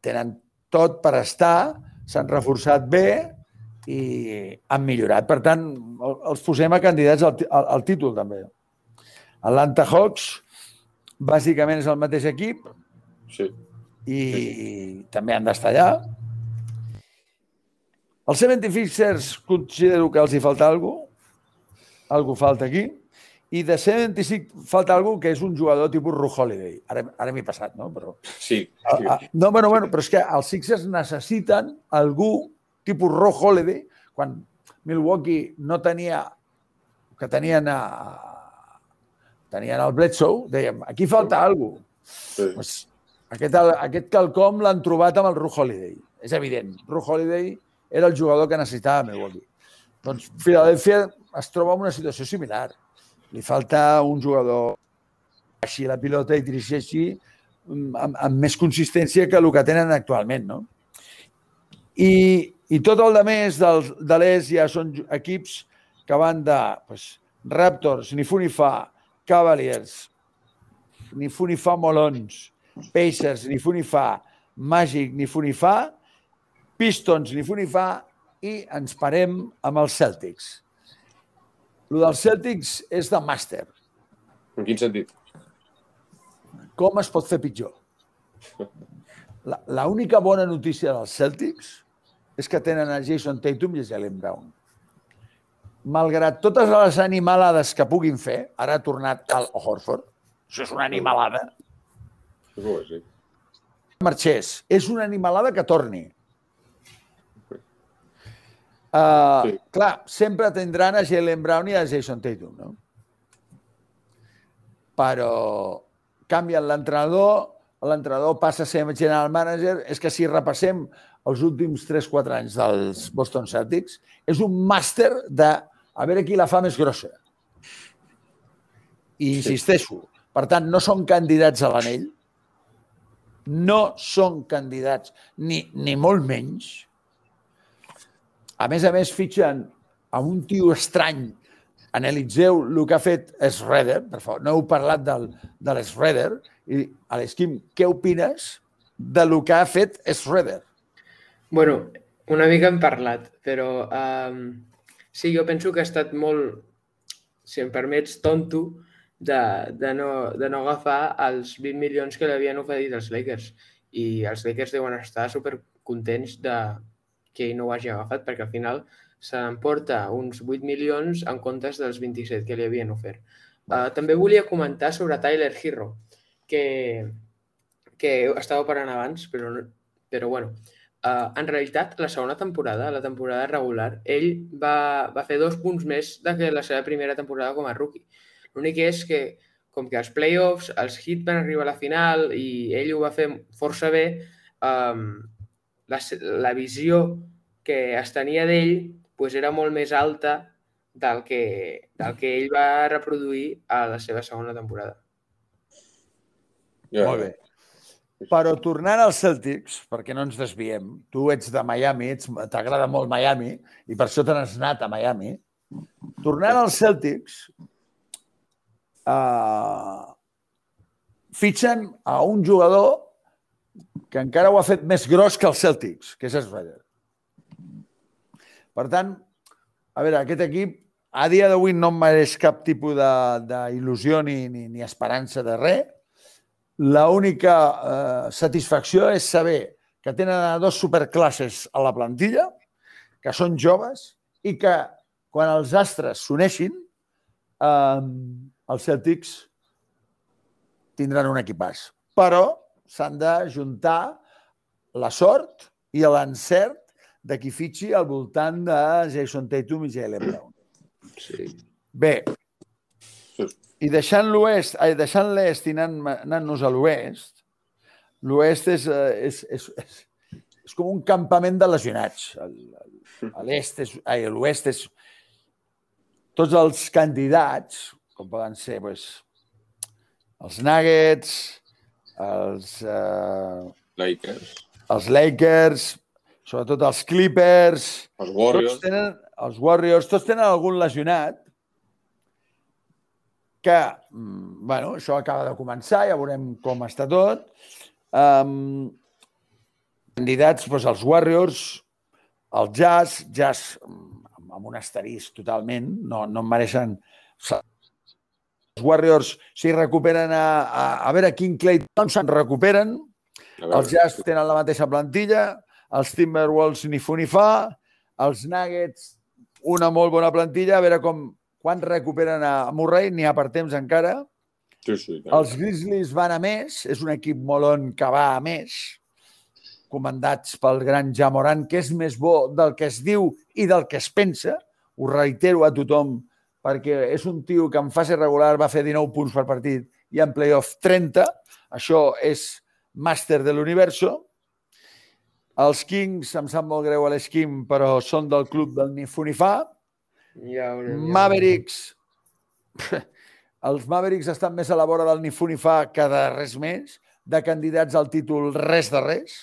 Tenen tot per estar, s'han reforçat bé i han millorat. Per tant, el- els posem a candidats al, al, al títol, també. Atlanta Hawks, bàsicament és el mateix equip Sí. i també han d'estar allà. Els 76ers considero que els hi falta alguna. Algú falta aquí. I de 75 falta algú que és un jugador tipus Ru Holiday. Ara, ara m'he passat, no? Però, Sí. ah, ah, no, bueno, bueno, però és que els Sixers necessiten algú tipus Ru Holiday quan Milwaukee no tenia que tenien a, tenien el Bledsoe, dèiem, aquí falta algú. sí. Pues, aquest, aquest quelcom l'han trobat amb el Ru Holiday. És evident. Ru Holiday era el jugador que necessitava Milwaukee. Doncs Philadelphia es troba en una situació similar. Li falta un jugador així la pilota i dirigeixi mm, amb, amb més consistència que el que tenen actualment. No? I, I tot el de més del, de l'est ja són equips que van de pues, Raptors, ni fu ni fa, Cavaliers, ni fu ni fa molons, Pacers, ni fu ni fa, Magic, ni fu ni fa, Pistons, ni fu ni fa, i ens parem amb els Celtics. Lo dels Celtics és de màster. En quin sentit? Com es pot fer pitjor? La, la única bona notícia dels Celtics és que tenen a Jason Tatum i a Jalen Brown. Malgrat totes les animalades que puguin fer, ara ha tornat al Horford, això és una animalada, sí. marxés. És una animalada que torni. Uh, Sí. Clar, sempre tindran a Jalen Brown i a Jason Tatum, no? Però canvien l'entrenador, l'entrenador passa a ser general manager. És que si repassem els últims 3-4 anys dels Boston Celtics, és un màster de a veure qui la fa més grossa. I insisteixo, per tant, no són candidats a l'anell, no són candidats, ni, ni molt menys. A més a més, fitxen a un tio estrany. Analitzeu el que ha fet Schroeder, per favor, no heu parlat del, de l'Schroeder. I, Alex Quim, què opines de lo que ha fet Schroeder? Bueno, una mica hem parlat, però um, sí, jo penso que ha estat molt, si em permets, tonto de, de, no, de no agafar els 20 milions que li havien oferit els Lakers. I els Lakers deuen estar super contents de que ell no ho hagi agafat, perquè al final se n'emporta uns 8 milions en comptes dels 27 que li havien ofert. Uh, també volia comentar sobre Tyler Hero, que, que estava parlant abans, però, però bueno, Uh, en realitat, la segona temporada, la temporada regular, ell va, va fer dos punts més de que la seva primera temporada com a rookie. L'únic és que, com que als playoffs, els Heat van arribar a la final i ell ho va fer força bé, um, la, la visió que es tenia d'ell pues, era molt més alta del que, del que ell va reproduir a la seva segona temporada. Ja, Molt bé. Però tornant als Celtics, perquè no ens desviem, tu ets de Miami, ets- t'agrada molt Miami, i per això te n'has anat a Miami. Tornant als Celtics, uh, fitxen a un jugador que encara ho ha fet més gros que els Celtics, que és Schroeder. Per tant, a veure, aquest equip a dia d'avui no em mereix cap tipus d'il·lusió ni, ni, ni esperança de res. L'única eh, satisfacció és saber que tenen dos superclasses a la plantilla, que són joves i que quan els astres s'uneixin, eh, els Celtics tindran un equipàs. Però s'han de juntar la sort i l'encert de qui fitxi al voltant de Jason Tatum i Jalen Brown. Sí. Bé, i deixant l'oest, deixant l'est i anant- anant-nos a l'oest, l'oest és, eh, és, és, és, és com un campament de lesionats. L'est és, ai, l'oest és tots els candidats, com poden ser doncs, els Nuggets, els, eh, Lakers, els Lakers, sobretot els Clippers, els tots Warriors, tenen, els Warriors, tots tenen algun lesionat que, mm, bueno, això acaba de començar, ja veurem com està tot. Um, candidats, doncs, els Warriors, el Jazz, Jazz mm, amb un asterisc totalment, no, no em mereixen... Els Warriors, si recuperen a, a, a veure quin Clay Thompson recuperen, els Jazz tenen la mateixa plantilla, els Timberwolves ni fu ni fa, els Nuggets una molt bona plantilla, a veure com, quan recuperen a Murray, n'hi ha per temps encara. sí, sí. Els Grizzlies van a més, és un equip molt on que va a més, comandats pel gran Jamoran, que és més bo del que es diu i del que es pensa. Ho reitero a tothom, perquè és un tio que en fase regular va fer 19 punts per partit i en playoff 30. Això és màster de l'universo. Els Kings, em sap molt greu a l'Esquim, però són del club del ni fu ni fa. Ja ja. Mavericks, els Mavericks estan més a la vora del ni fu ni fa que de res més, de candidats al títol res de res.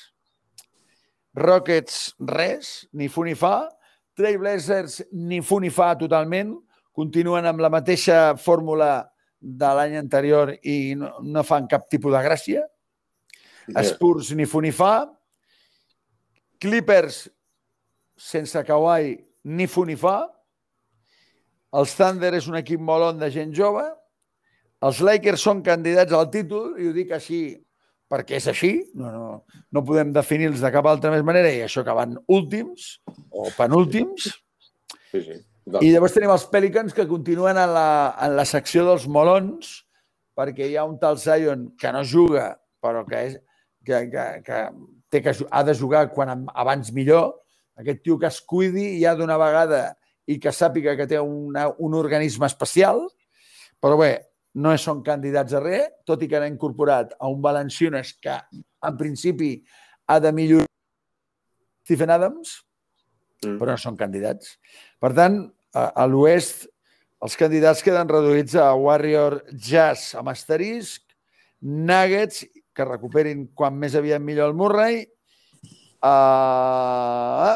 Rockets, res, ni fu ni fa. Trailblazers, ni fu ni fa totalment. Continuen amb la mateixa fórmula de l'any anterior i no, no fan cap tipus de gràcia. Spurs ni fu ni fa. Clippers sense Kawhi ni fu ni fa. Els Thunder és un equip molt de gent jove. Els Lakers són candidats al títol, i ho dic així perquè és així, no, no, no podem definir-los de cap altra més manera, i això que van últims o penúltims. Sí, sí. I llavors tenim els Pelicans que continuen en la, en la secció dels molons, perquè hi ha un tal Zion que no juga, però que, és, que, que, que, té que ha de jugar quan abans millor, aquest tio que es cuidi ja d'una vegada i que sàpiga que té una, un organisme especial, però bé, no són candidats a res, tot i que han incorporat a un Valenciunes que, en principi, ha de millorar Stephen Adams, mm. però no són candidats. Per tant, a, a l'oest, els candidats queden reduïts a Warrior Jazz amb asterisc, Nuggets, que recuperin quan més aviat millor el Murray, uh,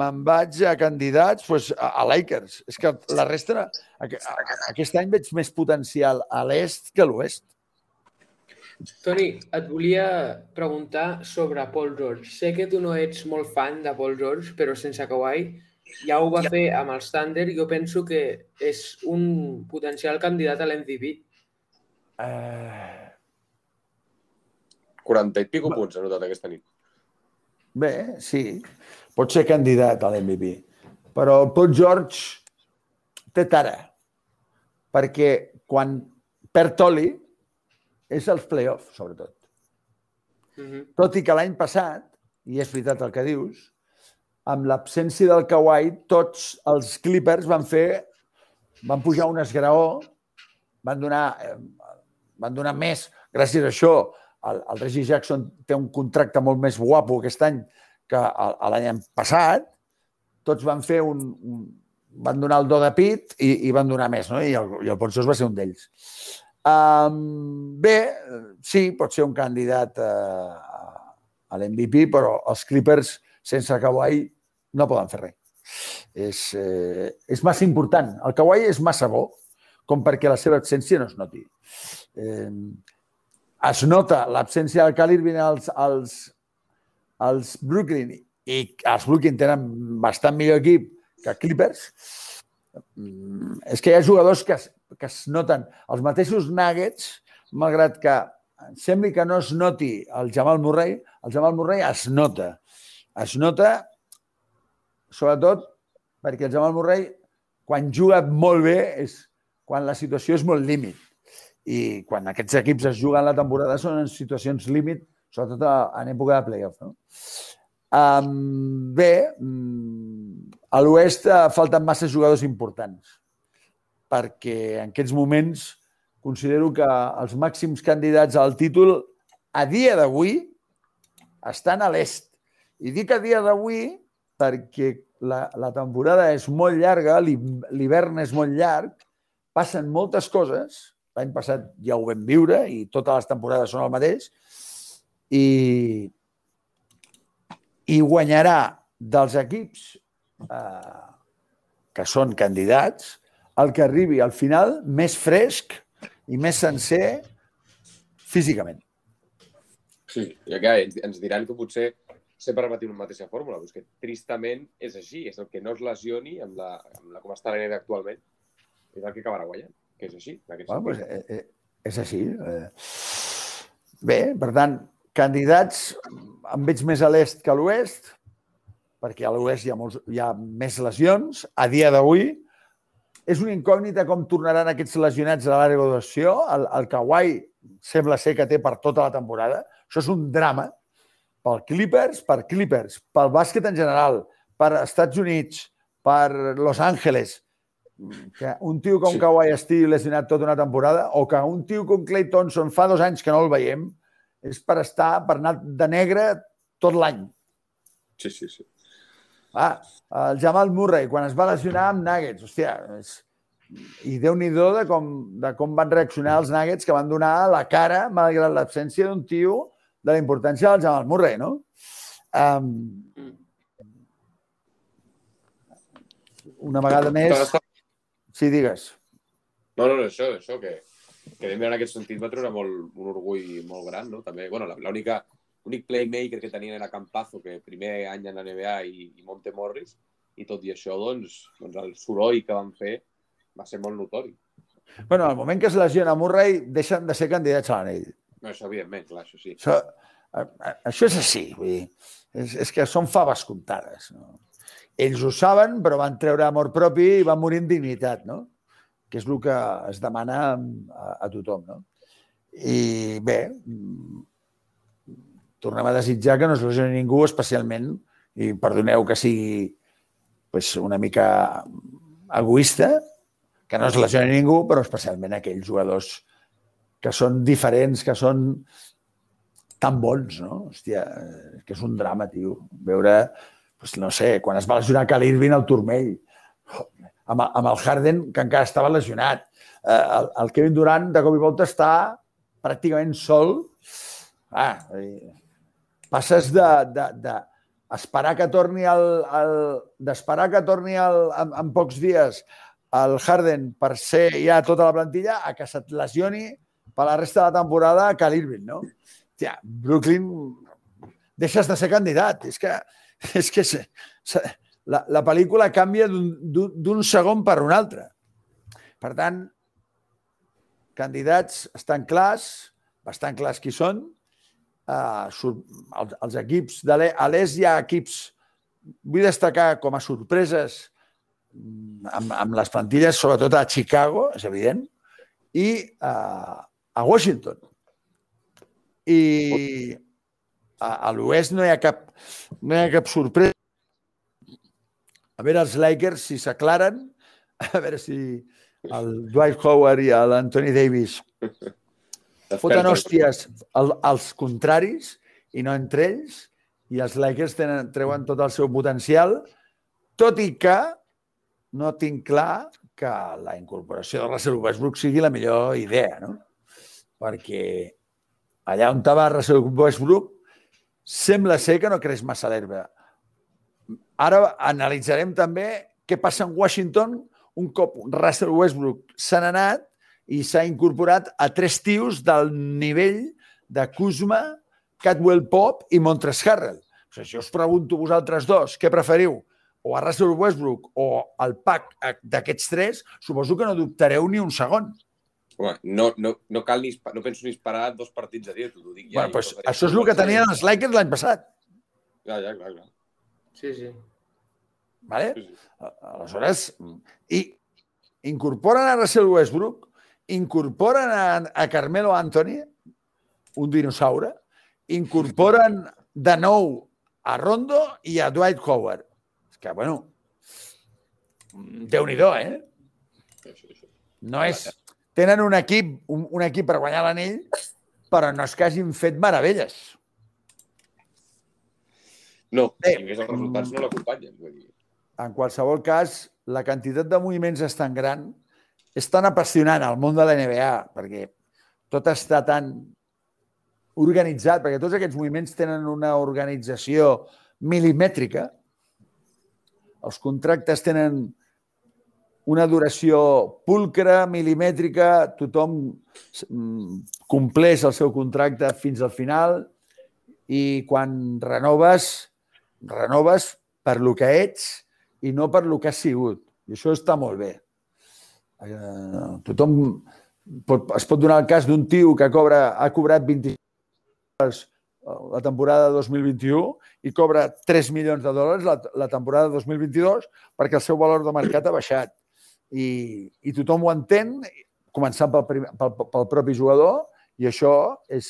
me'n vaig a candidats pues, a, a Lakers. És que la resta, a, a, aquest any veig més potencial a l'est que a l'oest. Toni, et volia preguntar sobre Paul George. Sé que tu no ets molt fan de Paul George, però sense Kawhi ja ho va fer amb els Thunder. Jo penso que és un potencial candidat a l'MVP. Uh... 40 i pico punts ha notat aquesta nit. Bé, sí pot ser candidat a l'MVP. Però el Paul George té tara, perquè quan perd Toli és els playoffs, sobretot. Mm -hmm. Tot i que l'any passat, i és veritat el que dius, amb l'absència del Kawhi, tots els Clippers van fer, van pujar un esgraó, van donar, eh, van donar més. Gràcies a això, el, el Reggie Jackson té un contracte molt més guapo aquest any que l'any passat tots van fer un, un van donar el do de pit i, i van donar més, no? I el, i el Ponçós va ser un d'ells. Um, bé, sí, pot ser un candidat uh, a l'MVP, però els Clippers sense Kawhi no poden fer res. És, eh, és massa important. El Kawhi és massa bo com perquè la seva absència no es noti. Eh, es nota l'absència del Cal als, als, els Brooklyn i els Brooklyn tenen bastant millor equip que Clippers, mm, és que hi ha jugadors que que es noten. Els mateixos Nuggets, malgrat que sembli que no es noti el Jamal Murray, el Jamal Murray es nota. Es nota, sobretot, perquè el Jamal Murray, quan juga molt bé, és quan la situació és molt límit. I quan aquests equips es juguen la temporada són en situacions límit sobretot en època de playoff. No? Um, bé, a l'oest eh, falten massa jugadors importants perquè en aquests moments considero que els màxims candidats al títol a dia d'avui estan a l'est. I dic a dia d'avui perquè la, la temporada és molt llarga, l'hivern és molt llarg, passen moltes coses, l'any passat ja ho vam viure i totes les temporades són el mateix, i, i guanyarà dels equips eh, que són candidats el que arribi al final més fresc i més sencer físicament. Sí, i que ens diran que potser sempre repetim la mateixa fórmula, però és que tristament és així, és el que no es lesioni amb la, amb la com està la actualment, és el que acabarà guanyant, que és així. Bueno, pues, eh, eh, és així. Eh. Bé, per tant, Candidats em veig més a l'est que a l'oest, perquè a l'oest hi, ha molts, hi ha més lesions. A dia d'avui és una incògnita com tornaran aquests lesionats a l'àrea graduació. El, el Kawhi sembla ser que té per tota la temporada. Això és un drama pel Clippers, per Clippers, pel bàsquet en general, per Estats Units, per Los Angeles, que un tio com sí. Kawhi estigui lesionat tota una temporada o que un tio com Clay Thompson fa dos anys que no el veiem, és per estar, per anar de negre tot l'any. Sí, sí, sí. Ah, el Jamal Murray, quan es va lesionar amb Nuggets, hòstia, és... i déu nhi de com, de com van reaccionar els Nuggets que van donar la cara, malgrat l'absència d'un tio de la importància del Jamal Murray, no? Um, una vegada més... Sí, digues. No, no, no, això, això que que Denver en aquest sentit va treure molt, un orgull molt gran, no? També, bueno, l'única l'únic playmaker que tenien era Campazo, que primer any en la NBA i, i Monte Morris, i tot i això, doncs, doncs el soroll que van fer va ser molt notori. Bueno, al moment que es lesiona Murray, deixen de ser candidats a l'anell. No, això evidentment, clar, això sí. Això, això és així, vull dir, és, és que són faves comptades. No? Ells ho saben, però van treure amor propi i van morir en dignitat, no? que és el que es demana a, a tothom. No? I bé, tornem a desitjar que no es lesioni ningú, especialment, i perdoneu que sigui pues, una mica egoista, que no es lesioni ningú, però especialment aquells jugadors que són diferents, que són tan bons, no? Hòstia, que és un drama, tio. Veure, pues, no sé, quan es va lesionar Cal Irving al turmell, amb, amb el Harden, que encara estava lesionat. Eh, el, el Kevin Durant, de cop i volta, està pràcticament sol. Ah, passes de, de, de esperar que torni el, el d'esperar que torni el, en, en pocs dies el Harden per ser ja tota la plantilla a que se't lesioni per la resta de la temporada a Cal Irving, no? Tia, Brooklyn deixes de ser candidat. És que, és que la, la pel·lícula canvia d'un segon per un altre. Per tant, candidats estan clars, bastant clars qui són. Uh, els, els equips de l'est, a hi ha equips, vull destacar com a sorpreses amb, amb les plantilles, sobretot a Chicago, és evident, i uh, a Washington. I a, a l'oest no hi ha cap, no hi ha cap sorpresa. A veure els Lakers si s'aclaren, a veure si el Dwight Howard i l'Anthony Davis foten hòsties al, als contraris i no entre ells, i els Lakers tenen, treuen tot el seu potencial, tot i que no tinc clar que la incorporació de Russell Westbrook sigui la millor idea, no? Perquè allà on estava Russell Westbrook sembla ser que no creix massa l'herba. Ara analitzarem també què passa en Washington un cop Russell Westbrook s'ha anat i s'ha incorporat a tres tios del nivell de Kuzma, Catwell Pop i Montres Harrell. O sigui, si us pregunto vosaltres dos, què preferiu? o a Russell Westbrook o al pack d'aquests tres, suposo que no dubtareu ni un segon. Home, no, no, no, cal ni, no penso ni esperar dos partits a dia, t'ho dic ja. Bueno, pues, això és el que tenien els Lakers l'any passat. Ja, ja, clar, clar. Sí, sí. Vale? Sí, sí. Aleshores, i incorporen a Russell Westbrook, incorporen a, a Carmelo Anthony, un dinosaure, incorporen de nou a Rondo i a Dwight Howard que, bueno, déu nhi eh? No és... Tenen un equip, un, un equip per guanyar l'anell, però no és que hagin fet meravelles. No, Bé, si més els resultats no l'acompanyen. En qualsevol cas, la quantitat de moviments és tan gran, és tan apassionant al món de la NBA, perquè tot està tan organitzat, perquè tots aquests moviments tenen una organització milimètrica, els contractes tenen una duració pulcra, milimètrica, tothom mm, compleix el seu contracte fins al final i quan renoves, renoves per lo que ets i no per lo que has sigut. I això està molt bé. Eh, tothom pot, es pot donar el cas d'un tio que cobra, ha cobrat 25 la temporada 2021 i cobra 3 milions de dòlars la, la temporada 2022 perquè el seu valor de mercat ha baixat. I, i tothom ho entén, començant pel, primer, pel, pel propi jugador, i això és,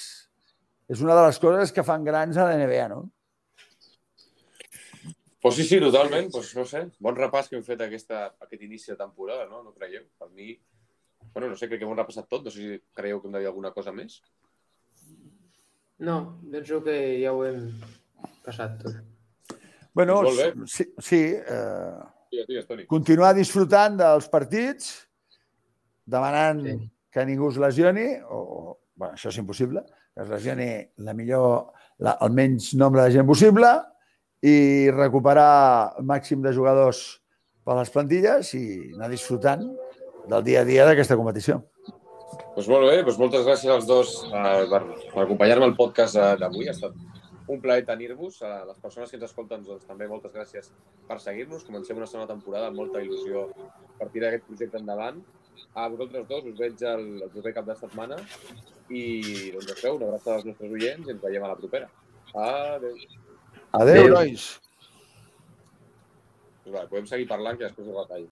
és una de les coses que fan grans a la NBA, no? Pues sí, sí, totalment. Pues no sé, bon repàs que hem fet aquesta, aquest inici de temporada, no? No creieu? Per mi, bueno, no sé, crec que hem repassat tot. No sé si creieu que hem de dir alguna cosa més. No, penso que ja ho hem passat tot. Bueno, sí, sí eh, digues, digues, Toni. continuar disfrutant dels partits, demanant sí. que ningú es lesioni, o, bueno, això és impossible, que es lesioni la millor, la, el menys nombre de gent possible i recuperar el màxim de jugadors per les plantilles i anar disfrutant del dia a dia d'aquesta competició. Doncs molt bé, doncs moltes gràcies als dos uh, per, per acompanyar-me al podcast uh, d'avui. Ha estat un plaer tenir-vos. A les persones que ens escolten, doncs, també moltes gràcies per seguir-nos. Comencem una segona temporada amb molta il·lusió per tirar aquest projecte endavant. A vosaltres dos us veig el, el proper cap de setmana i doncs sabeu, una abraçada als nostres oients i ens veiem a la propera. Adéu. Adéu, Adéu. nois. Podem seguir parlant que després ho retallo.